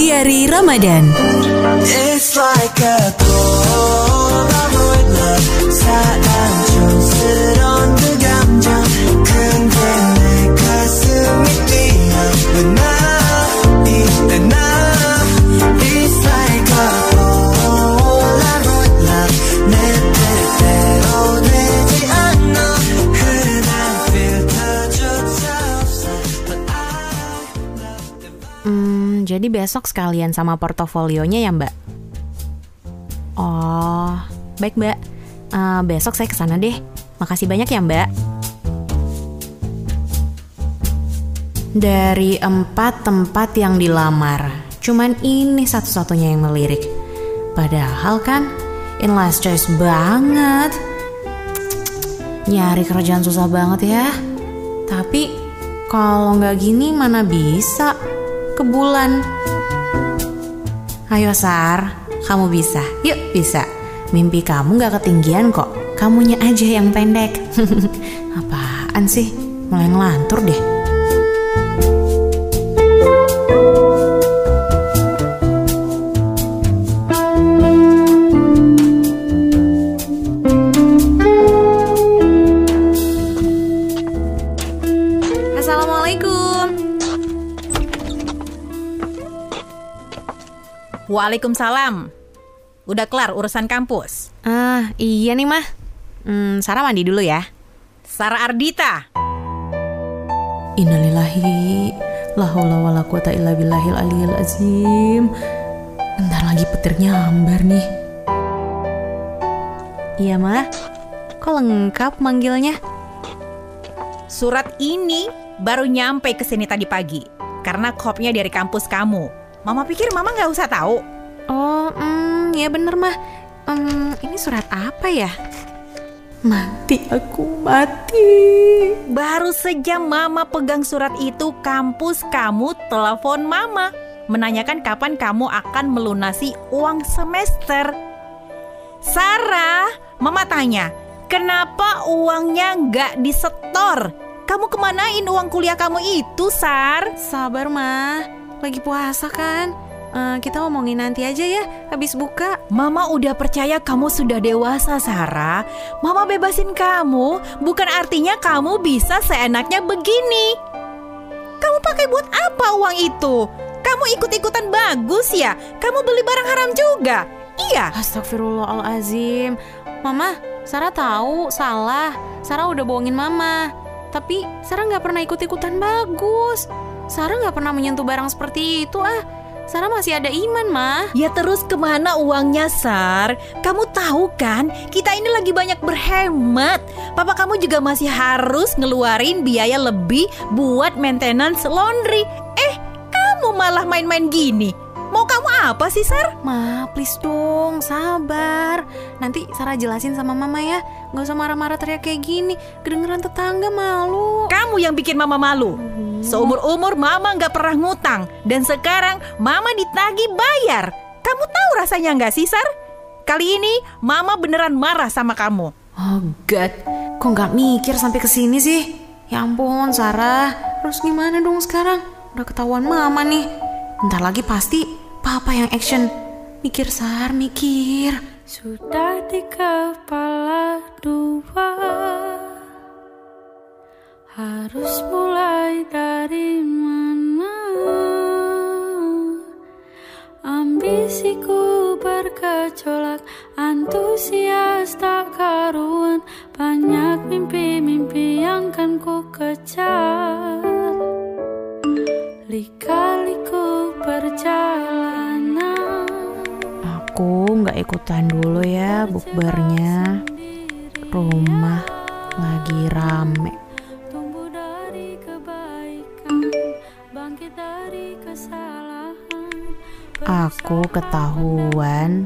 Diari Ramadan. It's like a jadi besok sekalian sama portofolionya ya Mbak? Oh, baik Mbak. Eh, besok saya ke sana deh. Makasih banyak ya Mbak. Dari empat tempat yang dilamar, cuman ini satu-satunya yang melirik. Padahal kan, in last choice banget. Nyari kerjaan susah banget ya. Tapi kalau nggak gini mana bisa ke bulan. Ayo Sar, kamu bisa. Yuk bisa. Mimpi kamu nggak ketinggian kok. Kamunya aja yang pendek. Apaan sih? Mulai ngelantur deh. Waalaikumsalam. Udah kelar urusan kampus. Ah, iya nih mah. Hmm, Sarah mandi dulu ya. Sarah Ardita. Innalillahi La haula wala quwata illa billahil aliyil azim Bentar lagi petir nyambar nih Iya mah Kok lengkap manggilnya? Surat ini baru nyampe ke sini tadi pagi. Karena kopnya dari kampus kamu. Mama pikir mama nggak usah tahu. Oh, hmm, ya bener mah Hmm, Ini surat apa ya? Mati aku mati Baru saja mama pegang surat itu, kampus kamu telepon mama. Menanyakan kapan kamu akan melunasi uang semester. Sarah, mama tanya, kenapa uangnya nggak disetor? Kamu kemanain uang kuliah kamu itu, Sar? Sabar mah Lagi puasa kan Eh, Kita ngomongin nanti aja ya Habis buka Mama udah percaya kamu sudah dewasa, Sarah. Mama bebasin kamu, bukan artinya kamu bisa seenaknya begini. Kamu pakai buat apa uang itu? Kamu ikut-ikutan bagus ya? Kamu beli barang haram juga? Iya. Astagfirullahalazim. Mama, Sarah tahu salah. Sarah udah bohongin Mama. Tapi Sarah nggak pernah ikut-ikutan bagus. Sarah nggak pernah menyentuh barang seperti itu ah. Sarah masih ada iman, mah. Ya terus ke mana uangnya, Sar? Kamu tahu kan, kita ini lagi banyak berhemat. Papa kamu juga masih harus ngeluarin biaya lebih buat maintenance laundry. Eh, kamu malah main-main gini. Mau kamu apa sih, Sar? Ma, please dong, sabar. Nanti Sarah jelasin sama Mama ya. Nggak usah marah-marah teriak kayak gini. Kedengeran tetangga malu. Kamu yang bikin mama malu. Seumur-umur mama nggak pernah ngutang. Dan sekarang mama ditagi bayar. Kamu tahu rasanya nggak sih, Sar? Kali ini mama beneran marah sama kamu. Oh God, kok nggak mikir sampai ke sini sih? Ya ampun, Sarah. Terus gimana dong sekarang? Udah ketahuan Mama nih. Bentar lagi pasti Papa yang action. Mikir, Sar, mikir. Sudah di kepala dua Harus mulai dari mana Ambisiku bergejolak Antusias tak karuan Banyak mimpi-mimpi yang kan ku kejar Aku nggak ikutan dulu ya bukbernya. Rumah lagi rame. Tumbuh dari kebaikan Bangkit dari kesalahan Aku ketahuan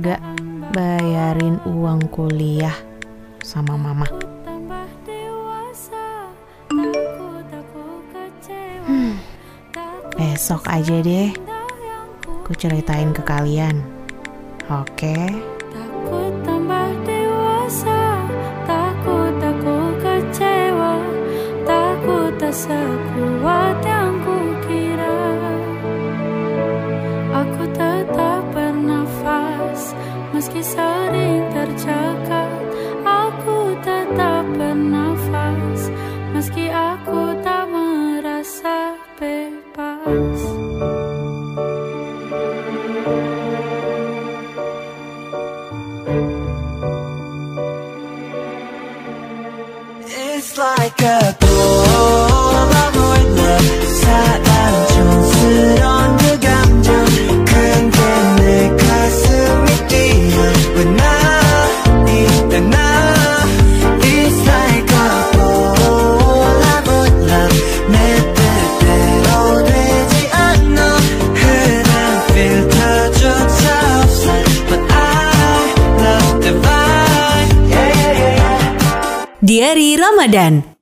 gak bayarin uang kuliah sama mama. Takut Besok aja deh, ku ceritain ke kalian. Oke. Sekuat yang kukira. Aku tetap bernafas meski sering terjaga. Aku tetap bernafas meski aku like a Polaroid Ramadan